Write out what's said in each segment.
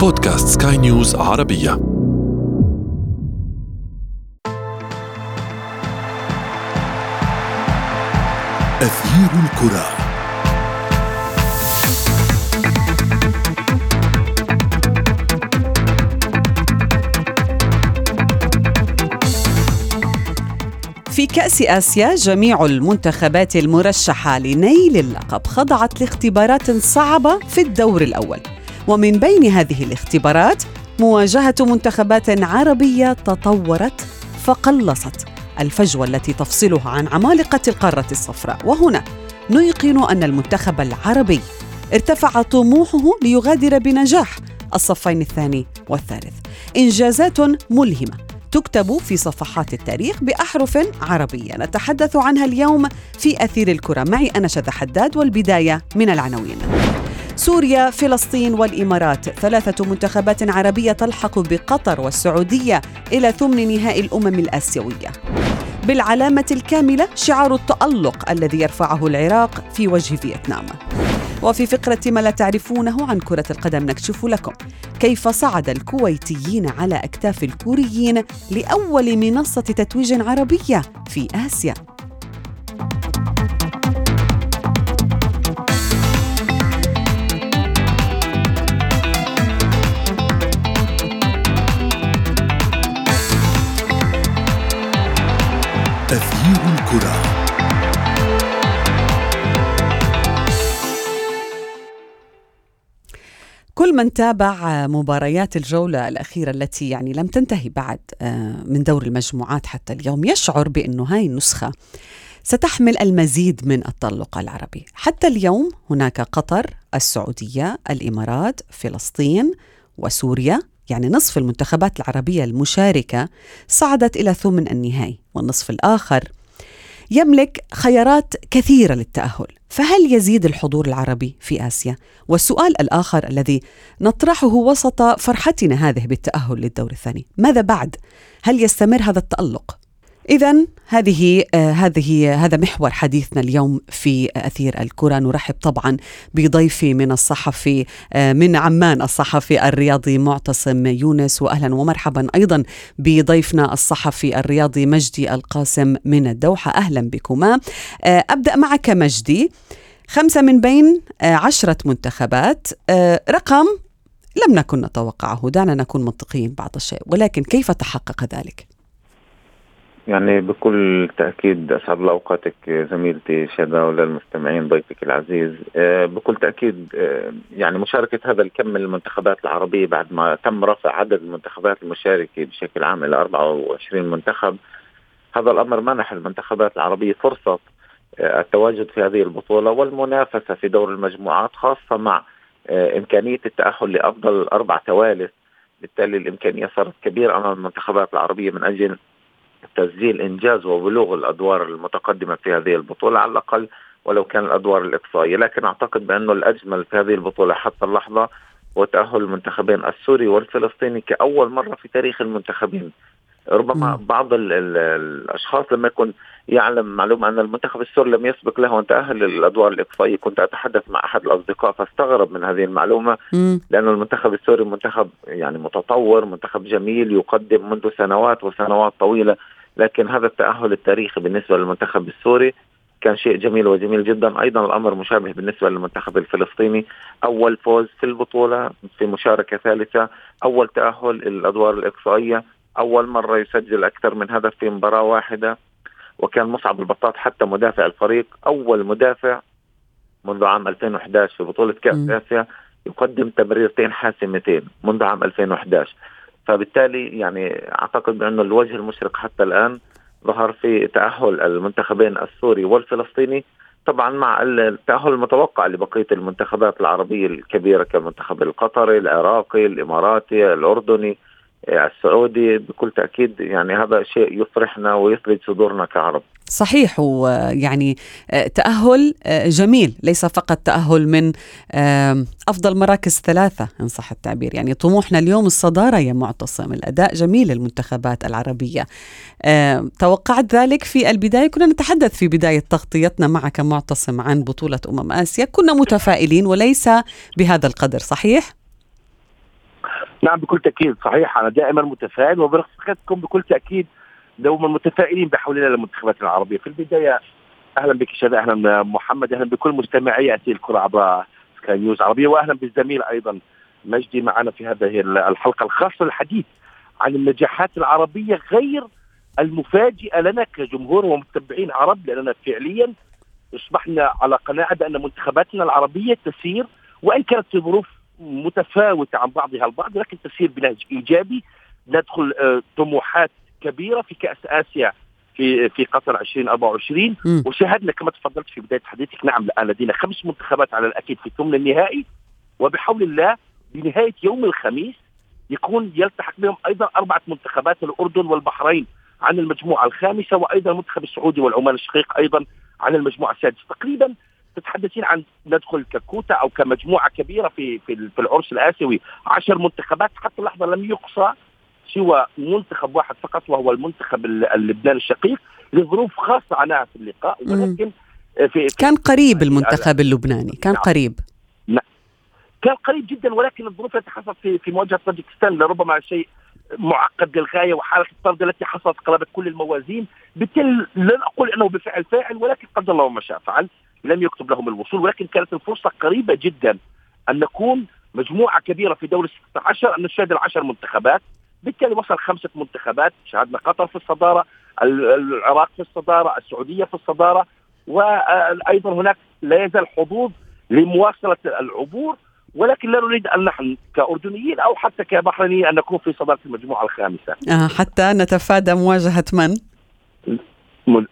بودكاست سكاي نيوز عربية. أثير الكرة. في كأس آسيا جميع المنتخبات المرشحة لنيل اللقب خضعت لاختبارات صعبة في الدور الأول. ومن بين هذه الاختبارات مواجهة منتخبات عربية تطورت فقلصت الفجوة التي تفصلها عن عمالقة القارة الصفراء. وهنا نيقن أن المنتخب العربي ارتفع طموحه ليغادر بنجاح الصفين الثاني والثالث. إنجازات ملهمة تكتب في صفحات التاريخ بأحرف عربية. نتحدث عنها اليوم في أثير الكرة. معي أنا حداد والبداية من العناوين. سوريا فلسطين والإمارات. ثلاثة منتخبات عربية تلحق بقطر والسعودية إلى ثمن نهائي الأمم الآسيوية. بالعلامة الكاملة شعار التألق الذي يرفعه العراق في وجه فيتنام. وفي فقرة ما لا تعرفونه عن كرة القدم نكشف لكم كيف صعد الكويتيين على أكتاف الكوريين لأول منصة تتويج عربية في آسيا. كل من تابع مباريات الجولة الأخيرة التي يعني لم تنتهي بعد آه، من دور المجموعات حتى اليوم يشعر بأنه هاي النسخة ستحمل المزيد من التألق العربي. حتى اليوم هناك قطر السعودية الإمارات فلسطين وسوريا يعني نصف المنتخبات العربية المشاركة صعدت إلى ثمن النهائي والنصف الآخر يملك خيارات كثيرة للتأهل فهل يزيد الحضور العربي في آسيا؟ والسؤال الآخر الذي نطرحه وسط فرحتنا هذه بالتأهل للدور الثاني ماذا بعد؟ هل يستمر هذا التألق؟ إذا هذه آه هذه هذا محور حديثنا اليوم في أثير الكرة. نرحب طبعا بضيفي من الصحفي آه من عمان الصحفي الرياضي معتصم يونس. وأهلا ومرحبا أيضا بضيفنا الصحفي الرياضي مجدي القاسم من الدوحة. أهلا بكما. آه أبدأ معك مجدي. خمسة من بين عشرة منتخبات. رقم لم نكن نتوقعه دعنا نكون منطقيين بعض الشيء ولكن كيف تحقق ذلك؟ يعني بكل تأكيد أسعد الله أوقاتك زميلتي شذا وللمستمعين ضيفك العزيز. آه، بكل تأكيد آه، يعني مشاركة هذا الكم من المنتخبات العربية بعد ما تم رفع عدد المنتخبات المشاركة بشكل عام إلى 24 منتخب هذا الأمر منح المنتخبات العربية فرصة آه، التواجد في هذه البطولة والمنافسة في دور المجموعات خاصة مع إمكانية التأهل لأفضل أربع توالف بالتالي الإمكانية صارت كبيرة أمام المنتخبات العربية من أجل تسجيل إنجاز وبلوغ الأدوار المتقدمة في هذه البطولة على الأقل ولو كان الأدوار الإقصائية، لكن أعتقد بأنه الأجمل في هذه البطولة حتى اللحظة هو تأهل المنتخبين السوري والفلسطيني كأول مرة في تاريخ المنتخبين. ربما. بعض ال ال الأشخاص لما يكون يعلم معلومة أن المنتخب السوري لم يسبق له أن تأهل للأدوار الإقصائية، كنت أتحدث مع أحد الأصدقاء فاستغرب من هذه المعلومة لأن المنتخب السوري منتخب يعني متطور، منتخب جميل يقدم منذ سنوات وسنوات طويلة لكن هذا التأهل التاريخي بالنسبة للمنتخب السوري كان شيء جميل وجميل جدا. أيضا الأمر مشابه بالنسبة للمنتخب الفلسطيني. أول فوز في البطولة في مشاركة ثالثة أول تأهل الادوار الإقصائية أول مرة يسجل أكثر من هدف في مباراة واحدة. وكان مصعب البطاط حتى مدافع الفريق أول مدافع منذ عام 2011 في بطولة كأس آسيا يقدم تمريرتين حاسمتين منذ عام 2011 فبالتالي يعني أعتقد بأنه الوجه المشرق حتى الآن ظهر في تأهل المنتخبين السوري والفلسطيني طبعا مع التأهل المتوقع لبقية المنتخبات العربية الكبيرة كالمنتخب القطري العراقي الإماراتي الأردني. السعودي بكل تأكيد يعني هذا شيء يفرحنا ويثلج صدورنا كعرب. صحيح ويعني آه، تأهل آه، جميل. ليس فقط تأهل من أفضل مراكز ثلاثة إن صح التعبير. يعني طموحنا اليوم الصدارة يا معتصم. الأداء جميل للمنتخبات العربية. توقعت ذلك في البداية. كنا نتحدث في بداية تغطيتنا معك معتصم عن بطولة أمم آسيا. كنا متفائلين وليس بهذا القدر صحيح؟ نعم بكل تأكيد. صحيح أنا دائما متفائل وبرفقتكم بكل تأكيد دوما متفائلين بحولنا للمنتخبات العربية. في البداية أهلا بك شذا أهلا محمد أهلا بكل مستمعي اتي الكرة عبر سكاي نيوز عربيه واهلا بالزميل أيضا مجدي معنا في هذه الحلقة الخاصة للحديث عن النجاحات العربية غير المفاجئة لنا كجمهور ومتابعين عرب لأننا فعليا أصبحنا على قناعة بأن منتخباتنا العربية تسير وإن كانت في ظروف متفاوته عن بعضها البعض لكن تسير بنهج إيجابي. ندخل آه، طموحات كبيرة في كأس آسيا في في قطر 2024 مم. وشاهدنا كما تفضلت في بداية حديثك نعم الآن لدينا خمس منتخبات على الأكيد في ثمن النهائي. وبحول الله بنهاية يوم الخميس يكون يلتحق بهم أيضا أربعة منتخبات الأردن والبحرين عن المجموعة الخامسة وأيضا المنتخب السعودي والعمان الشقيق أيضا عن المجموعة السادسة. تقريبا تتحدثين عن ندخل ككوتا أو كمجموعة كبيرة في في في العرس الآسيوي. عشر منتخبات حتى اللحظه لم يقصى سوى منتخب واحد فقط وهو المنتخب اللبناني الشقيق لظروف خاصة عناها في اللقاء. ولكن في في كان قريب المنتخب اللبناني كان نعم. قريب. كان قريب جدا ولكن الظروف التي حصلت في في مواجهة طاجكستان لربما شيء معقد للغاية وحالة الطرد التي حصلت قلبت كل الموازين. بالتالي لن أقول إنه بفعل فاعل ولكن قدر الله ما شاء فعل. لم يكتب لهم الوصول ولكن كانت الفرصة قريبة جدا أن نكون مجموعة كبيرة في دور 16 أن نشاهد العشر منتخبات بالتالي وصل خمسة منتخبات شاهدنا قطر في الصدارة ال- العراق في الصدارة السعودية في الصدارة وأيضا هناك لا يزال حظوظ لمواصلة العبور ولكن لا نريد أن نحن كأردنيين أو حتى كبحرينيين أن نكون في صدارة المجموعة الخامسة آه حتى نتفادى مواجهة من؟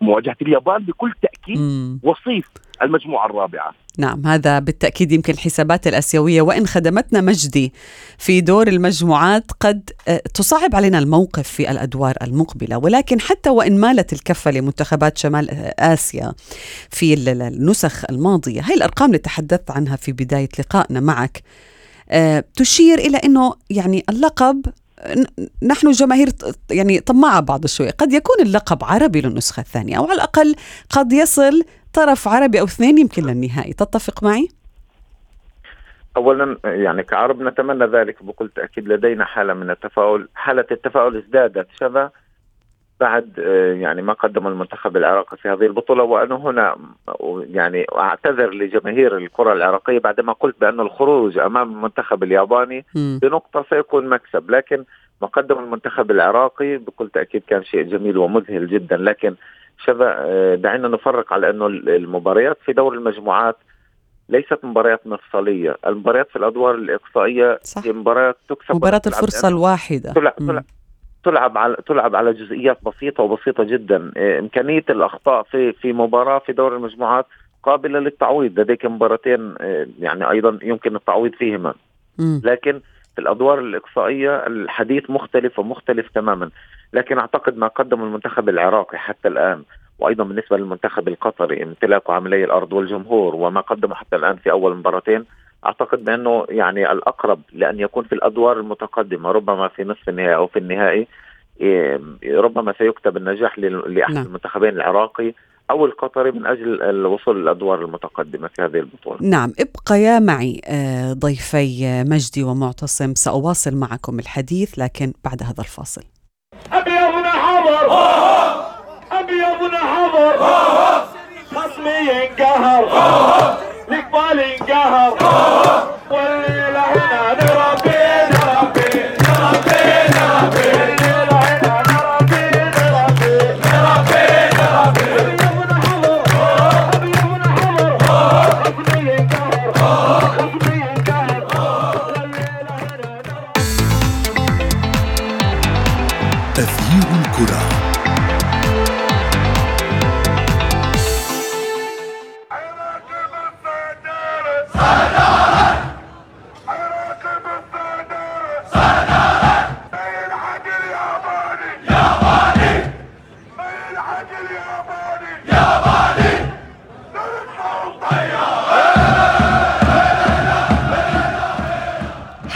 مواجهة اليابان بكل تأكيد مم. وصيف المجموعة الرابعة. نعم هذا بالتأكيد يمكن الحسابات الأسيوية. وإن خدمتنا مجدي في دور المجموعات قد آه، تصعب علينا الموقف في الأدوار المقبلة. ولكن حتى وإن مالت الكفة لمنتخبات شمال آه، آسيا في ال- ال- النسخ الماضية هاي الأرقام اللي تحدثت عنها في بداية لقائنا معك آه، تشير إلى أنه يعني اللقب نحن جماهير يعني طماعة بعض الشوي قد يكون اللقب عربي للنسخة الثانية أو على الأقل قد يصل طرف عربي أو اثنين يمكن للنهائي تتفق معي؟ اولا يعني كعرب نتمنى ذلك بكل تأكيد لدينا حالة من التفاؤل، حالة التفاؤل ازدادت شذا بعد آه، يعني ما قدم المنتخب العراقي في هذه البطولة وأنا هنا يعني أعتذر لجماهير الكرة العراقية بعدما قلت بأن الخروج أمام المنتخب الياباني مم. بنقطة سيكون مكسب لكن ما قدم المنتخب العراقي بكل تأكيد كان شيء جميل ومذهل جدا لكن شذا آه، دعينا نفرق على أنه المباريات في دور المجموعات ليست مباريات مفصلية المباريات في الأدوار الإقصائية صح. هي مباريات تكسب الفرصة لأنه الواحدة تلعب. تلعب, تلعب على تلعب على جزئيات بسيطة وبسيطة جدا إيه، إمكانية الأخطاء في في مباراة في دور المجموعات قابلة للتعويض لديك مباراتين إيه، يعني أيضا يمكن التعويض فيهما مم. لكن الأدوار الإقصائية الحديث مختلف ومختلف تماما لكن أعتقد ما قدم المنتخب العراقي حتى الآن وأيضا بالنسبة للمنتخب القطري امتلاكه عملي الأرض والجمهور وما قدمه حتى الآن في أول مباراتين أعتقد بأنه يعني الأقرب لأن يكون في الأدوار المتقدمة ربما في نصف النهائي أو في النهائي إيه، ربما سيكتب النجاح لأحد نعم. المنتخبين العراقي أو القطري من أجل الوصول للادوار المتقدمة في هذه البطولة. نعم ابقيا معي آه، ضيفي مجدي ومعتصم. سأواصل معكم الحديث لكن بعد هذا الفاصل. ابيضنا حمر ابيضنا حمر خصمي ينقهر. القبال ينقهر. والليلة هنا نربي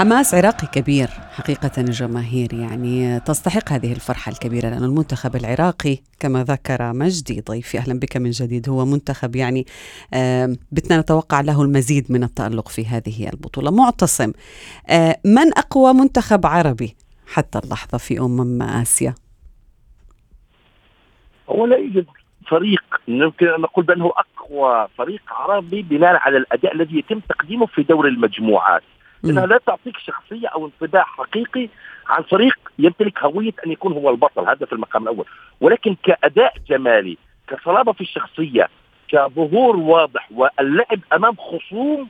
حماس عراقي كبير حقيقة الجماهير يعني تستحق هذه الفرحة الكبيرة لأن المنتخب العراقي كما ذكر مجدي ضيفي أهلا بك من جديد هو منتخب يعني بدنا نتوقع له المزيد من التألق في هذه البطولة. معتصم آه، من أقوى منتخب عربي حتى اللحظة في أمم آسيا؟ هو لا يوجد فريق يمكن أن نقول بأنه أقوى فريق عربي بناء على الأداء الذي يتم تقديمه في دور المجموعات. لانها لا تعطيك شخصية أو انطباع حقيقي عن فريق يمتلك هوية أن يكون هو البطل هذا في المقام الأول. ولكن كأداء جمالي كصلابة في الشخصية كظهور واضح واللعب أمام خصوم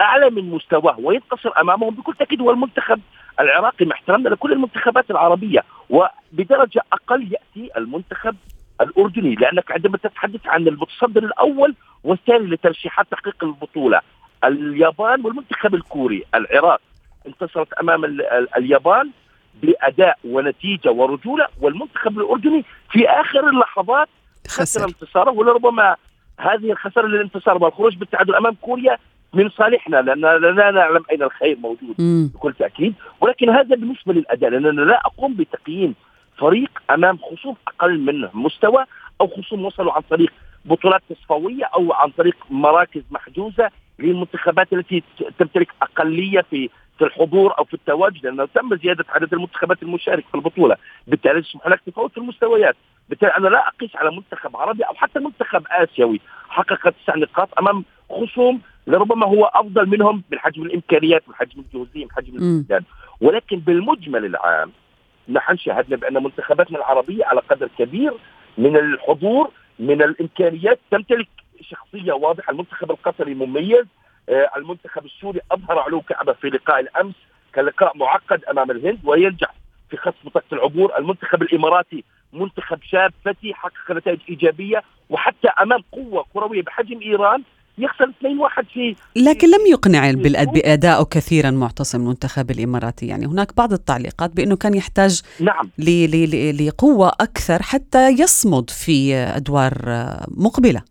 أعلى من مستواه وينتصر أمامهم بكل تأكيد هو المنتخب العراقي مع احترامنا لكل المنتخبات العربية. وبدرجة أقل يأتي المنتخب الأردني لأنك عندما تتحدث عن المتصدر الأول والثاني لترشيحات تحقيق البطولة. اليابان والمنتخب الكوري العراق انتصرت أمام ال ال اليابان بأداء ونتيجة ورجولة والمنتخب الأردني في آخر اللحظات خسر. انتصاره ولربما هذه الخسارة للانتصار والخروج بالتعادل أمام كوريا من صالحنا لأن لا نعلم أين الخير موجود مم. بكل تأكيد. ولكن هذا بالنسبة للأداء لأننا لا أقوم بتقييم فريق أمام خصوم أقل منه مستوى أو خصوم وصلوا عن طريق بطولات تصفوية أو عن طريق مراكز محجوزة. للمنتخبات التي تمتلك أقلية في في الحضور أو في التواجد لأنه تم زيادة عدد المنتخبات المشاركه في البطولة. بالتالي يسمح لك تفاوت في المستويات بالتالي أنا لا أقيس على منتخب عربي أو حتى منتخب آسيوي. حقق تسع نقاط أمام خصوم لربما هو أفضل منهم من حجم الإمكانيات من حجم الجهوزيه من حجم ولكن بالمجمل العام نحن شاهدنا بأن منتخباتنا العربية على قدر كبير من الحضور من الإمكانيات تمتلك شخصية واضحة. المنتخب القطري مميز. آه المنتخب السوري أظهر علو كعبة في لقاء الأمس كان لقاء معقد أمام الهند وينجح في خصم بطاقه العبور. المنتخب الإماراتي منتخب شاب فتي حقق نتائج إيجابية وحتى أمام قوة كروية بحجم إيران يخسر 2-1 في لكن لم يقنع بأدائه كثيرا معتصم المنتخب الإماراتي. يعني هناك بعض التعليقات بأنه كان يحتاج نعم. لقوة أكثر حتى يصمد في أدوار مقبلة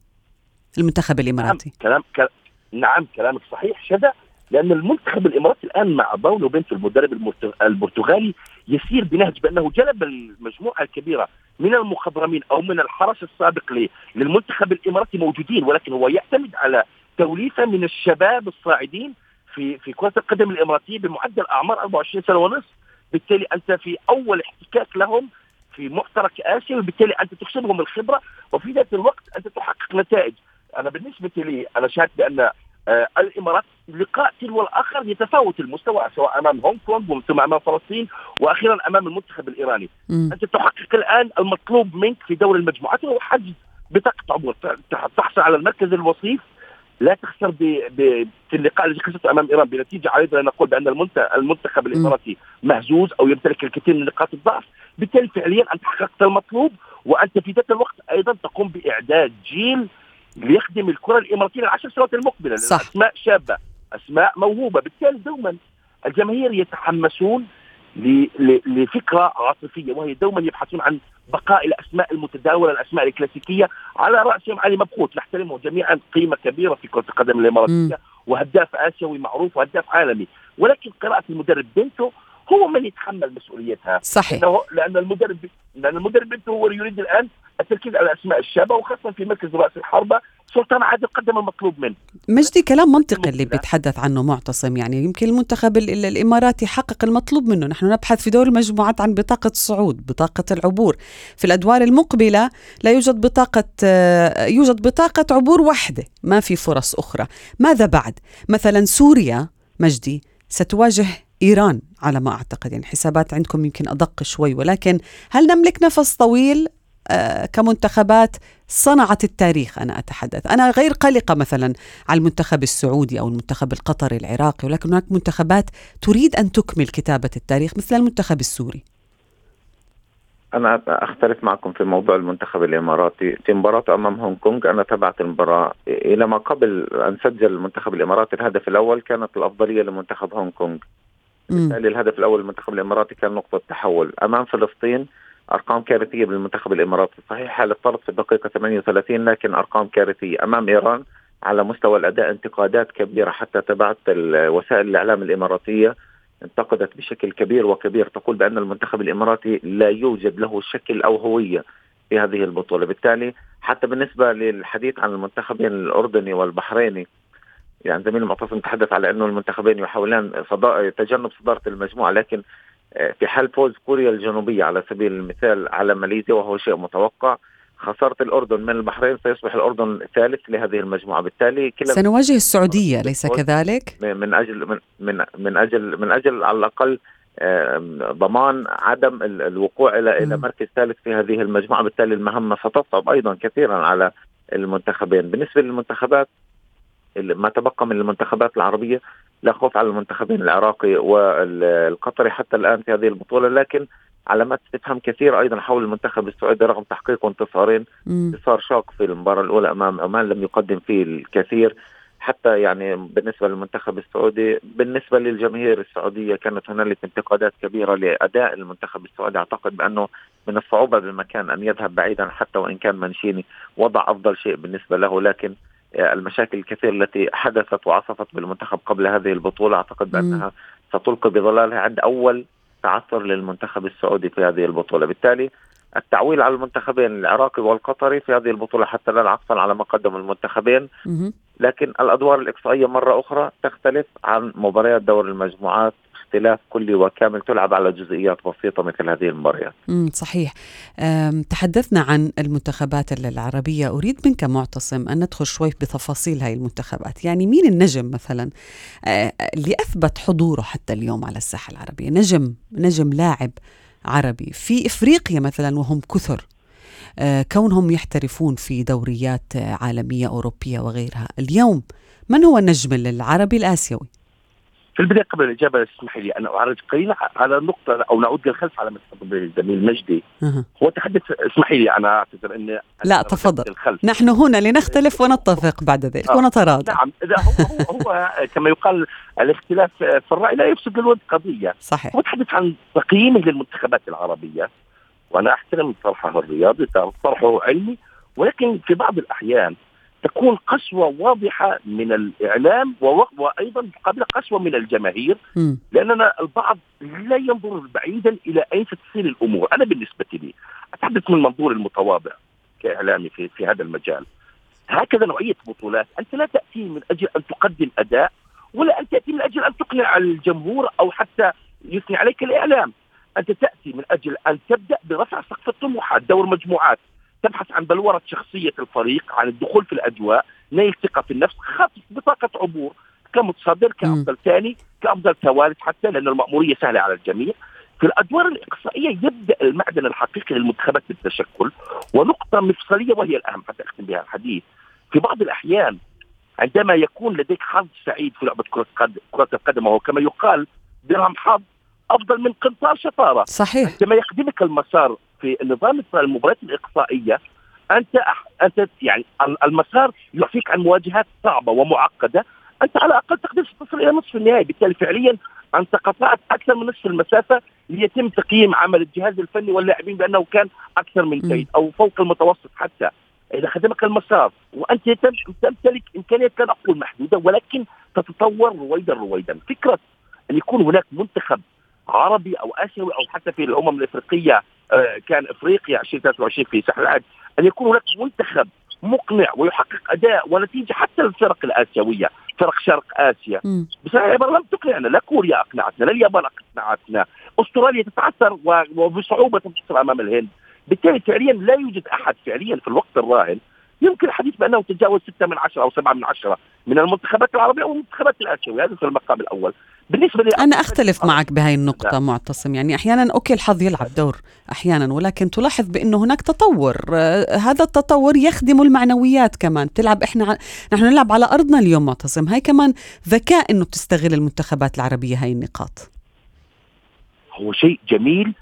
المنتخب الإماراتي. نعم كلام, نعم كلامك صحيح شذا لأن المنتخب الإماراتي الآن مع باولو بنتو المدرب البرتغالي يسير بنهج بأنه جلب المجموعة الكبيرة من المخضرمين أو من الحرس السابق للمنتخب الإماراتي موجودين ولكن هو يعتمد على توليفة من الشباب الصاعدين في في كرة القدم الإماراتية بمعدل أعمار 24 سنة ونصف. بالتالي أنت في أول احتكاك لهم في محترك آسيا وبالتالي أنت تكسبهم الخبرة وفي ذات الوقت أنت تحقق نتائج. أنا بالنسبة لي أنا شاهد بأن الإمارات لقاء تلو الآخر يتفاوت المستوى سواء أمام هونغ كونغ ثم أمام فلسطين وأخيرا أمام المنتخب الإيراني. مم. أنت تحقق الآن المطلوب منك في دور المجموعات وهو حجز بطاقة عبور. تحصل على المركز الوصيف. لا تخسر ب... ب... في اللقاء الذي خسرته أمام إيران بنتيجة عريضة نقول بأن المنت... المنتخب الإماراتي مهزوز أو يمتلك الكثير من نقاط الضعف. بالتالي فعليا أنت حققت المطلوب وأنت في ذات الوقت أيضا تقوم بإعداد جيل ليخدم الكرة الإماراتية العشر سنوات المقبلة صح. اسماء شابة أسماء موهوبة. بالتالي دوما الجماهير يتحمسون لفكرة عاطفية وهي دوما يبحثون عن بقاء الأسماء المتداولة الأسماء الكلاسيكية على راسهم علي مبخوت. نحترمه جميعا قيمة كبيرة في كرة القدم الإماراتية وهداف آسيوي معروف وهداف عالمي. ولكن قراءة المدرب بنته هو من يتحمل مسؤوليتها. صحيح. لأنه لأن المدرب لأن المدرب بنته هو يريد الآن التركيز على الاسماء الشابه وخاصة في مركز رأس الحربة سلطان عادل قدم المطلوب منه. مجدي كلام منطقي اللي بيتحدث عنه معتصم يعني يمكن المنتخب الإماراتي حقق المطلوب منه. نحن نبحث في دور المجموعات عن بطاقة صعود بطاقة العبور. في الأدوار المقبلة لا يوجد بطاقة يوجد بطاقة عبور واحدة ما في فرص أخرى. ماذا بعد؟ مثلا سوريا مجدي ستواجه إيران على ما أعتقد. يعني حسابات عندكم يمكن أدق شوي ولكن هل نملك نفس طويل كمنتخبات صنعت التاريخ أنا أتحدث. أنا غير قلقة مثلا على المنتخب السعودي أو المنتخب القطري العراقي ولكن هناك منتخبات تريد أن تكمل كتابة التاريخ مثل المنتخب السوري. أنا أختلف معكم في موضوع المنتخب الإماراتي. في مباراة أمام هونغ كونغ أنا تابعت المباراة. إلى ما قبل أن سجل المنتخب الإماراتي الهدف الأول كانت الأفضلية لمنتخب هونغ كونغ. بالتالي الهدف الأول للمنتخب الإماراتي كان نقطة تحول. أمام فلسطين أرقام كارثية بالمنتخب الإماراتي. صحيح حالة طرد في الدقيقة 38 لكن أرقام كارثية أمام إيران على مستوى الأداء انتقادات كبيرة حتى تبعت وسائل الإعلام الإماراتية انتقدت بشكل كبير وكبير تقول بأن المنتخب الإماراتي لا يوجد له شكل أو هوية في هذه البطولة، بالتالي حتى بالنسبة للحديث عن المنتخبين الأردني والبحريني يعني زميل المعتصم تحدث على انه المنتخبين يحاولان صدا... تجنب صدارة المجموعة لكن في حال فوز كوريا الجنوبية على سبيل المثال على ماليزيا وهو شيء متوقع. خسارة الأردن من البحرين سيصبح الأردن ثالث لهذه المجموعة. بالتالي كلا سنواجه السعودية ليس كذلك؟ من أجل من من, من أجل من أجل على الأقل ضمان عدم الوقوع إلى إلى مركز ثالث في هذه المجموعة. بالتالي المهمة ستصعب أيضا كثيرا على المنتخبين. بالنسبة للمنتخبات ما تبقى من المنتخبات العربية لا خوف على المنتخبين العراقي والقطري حتى الآن في هذه البطولة لكن علامات استفهام كثيرة أيضا حول المنتخب السعودي رغم تحقيق انتصارين انتصار شاق في المباراة الأولى أمام عمان لم يقدم فيه الكثير. حتى يعني بالنسبة للمنتخب السعودي بالنسبة للجماهير السعودية كانت هنالك انتقادات كبيرة لأداء المنتخب السعودي. أعتقد بأنه من الصعوبة بالمكان أن يذهب بعيدا حتى وإن كان منشيني وضع أفضل شيء بالنسبة له لكن المشاكل الكثيرة التي حدثت وعصفت بالمنتخب قبل هذه البطولة. أعتقد بأنها ستلقي بظلالها عند أول تعثر للمنتخب السعودي في هذه البطولة. بالتالي التعويل على المنتخبين العراقي والقطري في هذه البطولة حتى لا عطفا على ما قدم المنتخبين. لكن الأدوار الإقصائية مرة أخرى تختلف عن مباريات دور المجموعات اختلاف كلي وكامل تلعب على جزئيات بسيطة مثل هذه المباريات. صحيح. تحدثنا عن المنتخبات العربية. أريد منك معتصم أن ندخل شوي بتفاصيل هاي المنتخبات. يعني مين النجم مثلا؟ اللي أثبت حضوره حتى اليوم على الساحة العربية. نجم نجم لاعب عربي. في إفريقيا مثلا وهم كثر. كونهم يحترفون في دوريات عالمية أوروبية وغيرها. اليوم من هو النجم العربي الآسيوي؟ في البداية قبل الإجابة اسمحي لي أن أعرج قليلا على النقطه أو نعود للخلف على ما تفضل الزميل مجدي. هو تحدث اسمحي لي أنا أعتذر ان لا تفضل. الخلف. نحن هنا لنختلف ونتفق بعد ذلك آه. ونتراضى نعم إذا هو, هو, هو كما يقال الاختلاف في الرأي لا يفسد للود قضية. صحيح. هو تحدث عن تقييمه للمنتخبات العربية وأنا أحترم طرحه الرياضي طرحه علمي ولكن في بعض الأحيان تكون قسوة واضحة من الإعلام وأيضا مقابله قسوة من الجماهير لأننا البعض لا ينظر بعيدا إلى اين ستصير الأمور، أنا بالنسبة لي أتحدث من منظور المتواضع كإعلامي في في هذا المجال. هكذا نوعية بطولات أنت لا تأتي من أجل أن تقدم أداء ولا أن تأتي من أجل أن تقنع الجمهور أو حتى يثني عليك الإعلام. أنت تأتي من أجل أن تبدأ برفع سقف الطموحات، دور مجموعات، تبحث عن بلورة شخصية الفريق عن الدخول في الأجواء نيل ثقة في النفس خطف بطاقة عبور كمتصدر كأفضل ثاني كأفضل ثالث حتى لأن المأمورية سهلة على الجميع. في الأدوار الإقصائية يبدأ المعدن الحقيقي للمنتخبات بالتشكل ونقطة مفصلية وهي الأهم حتى أختم بها الحديث. في بعض الأحيان عندما يكون لديك حظ سعيد في لعبة كرة كرة القدم وهو كما يقال درهم حظ أفضل من قنطار شطارة. صحيح. عندما يخدمك المسار في نظام المباريات الإقصائية أنت أنت يعني المسار يعفيك عن مواجهات صعبة ومعقدة أنت على الأقل تقدر تصل إلى نصف النهائي. بالتالي فعليا أنت قطعت أكثر من نصف المسافة ليتم تقييم عمل الجهاز الفني واللاعبين بأنه كان أكثر من جيد أو فوق المتوسط حتى. إذا خدمك المسار وأنت تمتلك إمكانيات كان أقول محدودة ولكن تتطور رويدا رويدا. فكرة أن يكون هناك منتخب عربي أو آسيوي أو حتى في الأمم الإفريقية آه، كان إفريقيا 2023 في ساحل العاج أن يكون هناك منتخب مقنع ويحقق أداء ونتيجة حتى الفرق الآسيوية فرق شرق آسيا. بصراحة لم تقنعنا لا كوريا أقنعتنا لا اليابان أقنعتنا أستراليا تتعثر وبصعوبة تنتصر أمام الهند. بالتالي فعليا لا يوجد أحد فعليا في الوقت الراهن يمكن الحديث بأنه تجاوز 6 من 10 أو 7 من 10 من المنتخبات العربية أو المنتخبات الآسيوية. هذا في المقام الأول. بالنسبة لي أنا أختلف معك بهاي النقطة لا. معتصم. يعني أحيانا أوكي الحظ يلعب دور أحيانا ولكن تلاحظ بأنه هناك تطور. آه هذا التطور يخدم المعنويات كمان. تلعب إحنا نحن نلعب على أرضنا اليوم معتصم. هاي كمان ذكاء إنه تستغل المنتخبات العربية هاي النقاط. هو شيء جميل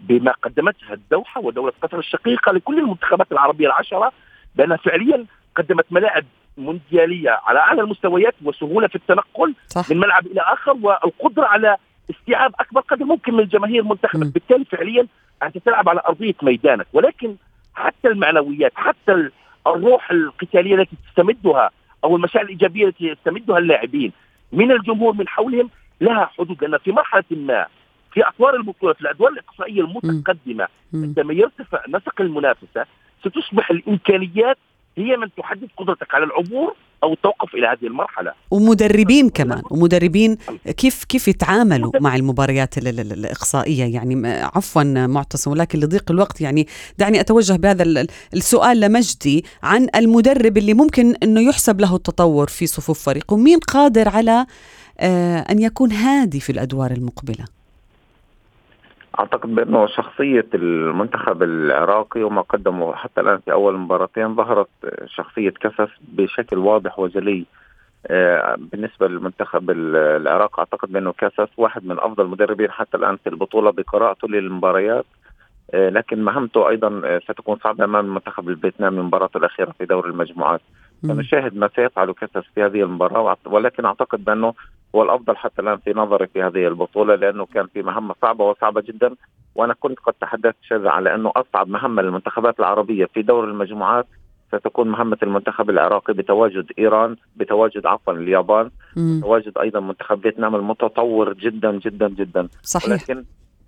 بما قدمتها الدوحة ودولة قطر الشقيقة لكل المنتخبات العربية العشرة بانها فعليا قدمت ملاعب مونديالية على أعلى المستويات وسهولة في التنقل صح. من ملعب إلى آخر والقدرة على استيعاب أكبر قدر ممكن من جماهير منتخبك بالتالي فعليا أنت تلعب على أرضية ميدانك. ولكن حتى المعنويات حتى الروح القتالية التي تستمدها أو المشاعر الإيجابية التي يستمدها اللاعبين من الجمهور من حولهم لها حدود. لأن في مرحلة ما في أطوار البطولة في الأدوار الإقصائية المتقدمة. عندما يرتفع نسق المنافسة ستصبح الإمكانيات هي من تحدد قدرتك على العبور أو التوقف إلى هذه المرحلة. ومدربين كمان ومدربين كيف كيف يتعاملوا مع المباريات ال- ال- ال- الإقصائية؟ يعني عفوا معتصم ولكن لضيق الوقت يعني دعني أتوجه بهذا ال- ال- السؤال لمجدي عن المدرب اللي ممكن إنه يحسب له التطور في صفوف فريقه. مين قادر على آه، أن يكون هادي في الأدوار المقبلة؟ أعتقد بأنه شخصية المنتخب العراقي وما قدمه حتى الآن في أول مباراتين ظهرت شخصية كسس بشكل واضح وجلي آه، بالنسبة للمنتخب ال- العراقي أعتقد بأنه كاساس واحد من أفضل المدربين حتى الآن في البطولة بقراءته للمباريات آه، لكن مهمته أيضا آه، ستكون صعبة أمام المنتخب الفيتنامي مباراته الأخيرة في دور المجموعات. سنشاهد ما سيفعله كاساس في هذه المباراة ولكن أعتقد بأنه هو الأفضل حتى الآن في نظري في هذه البطولة لأنه كان في مهمة صعبة وصعبة جدا وأنا كنت قد تحدثت شذا على أنه أصعب مهمة للمنتخبات العربية في دور المجموعات ستكون مهمة المنتخب العراقي بتواجد إيران بتواجد عفوا اليابان مم. تواجد أيضا منتخب فيتنام المتطور جدا جدا جدا. صحيح. ولكن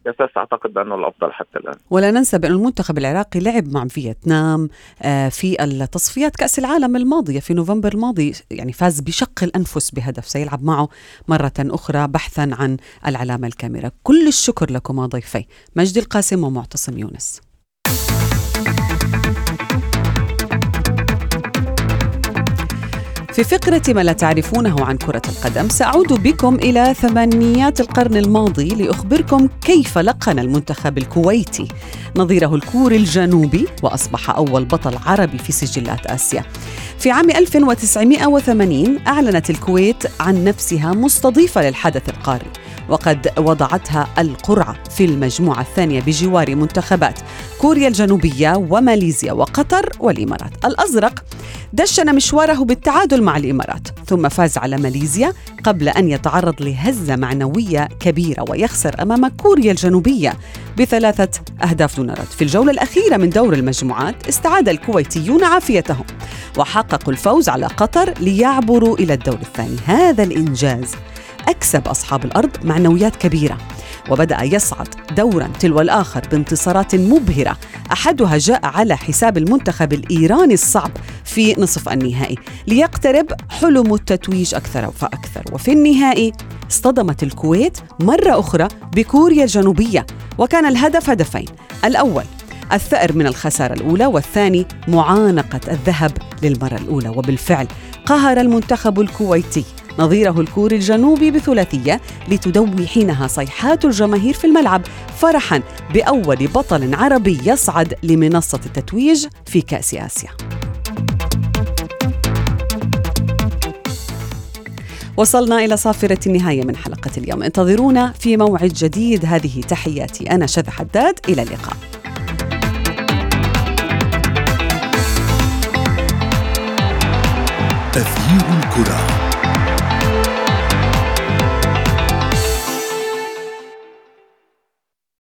أساس أعتقد بأنه الأفضل حتى الآن. ولا ننسى بأن المنتخب العراقي لعب مع فيتنام آه، في التصفيات كأس العالم الماضية في نوفمبر الماضي يعني فاز بشق الأنفس بهدف سيلعب معه مرة أخرى بحثا عن العلامة الكاملة كل الشكر لكما ضيفي مجدي القاسم ومعتصم يونس. في فقرة ما لا تعرفونه عن كرة القدم سأعود بكم إلى ثمانينيات القرن الماضي لأخبركم كيف لقن المنتخب الكويتي نظيره الكوري الجنوبي وأصبح أول بطل عربي في سجلات آسيا. في عام 1980 أعلنت الكويت عن نفسها مستضيفة للحدث القاري وقد وضعتها القرعة في المجموعة الثانية بجوار منتخبات كوريا الجنوبية وماليزيا وقطر والإمارات. الأزرق دشن مشواره بالتعادل مع الإمارات ثم فاز على ماليزيا قبل أن يتعرض لهزة معنوية كبيرة ويخسر أمام كوريا الجنوبية بثلاثة أهداف دون رد. في الجولة الأخيرة من دور المجموعات استعاد الكويتيون عافيتهم وحققوا الفوز على قطر ليعبروا إلى الدور الثاني. هذا الإنجاز أكسب أصحاب الأرض معنويات كبيرة. وبدأ يصعد دورا تلو الآخر بانتصارات مبهرة. أحدها جاء على حساب المنتخب الإيراني الصعب في نصف النهائي. ليقترب حلم التتويج أكثر فأكثر. وفي النهائي اصطدمت الكويت مرة أخرى بكوريا الجنوبية. وكان الهدف هدفين. الأول الثأر من الخسارة الأولى. والثاني معانقة الذهب للمرة الأولى. وبالفعل قهر المنتخب الكويتي نظيره الكوري الجنوبي بثلاثية لتدوي حينها صيحات الجماهير في الملعب فرحا بأول بطل عربي يصعد لمنصة التتويج في كأس آسيا. وصلنا إلى صافرة النهاية من حلقة اليوم. انتظرونا في موعد جديد. هذه تحياتي أنا شذى حداد. إلى اللقاء. أثير الكرة.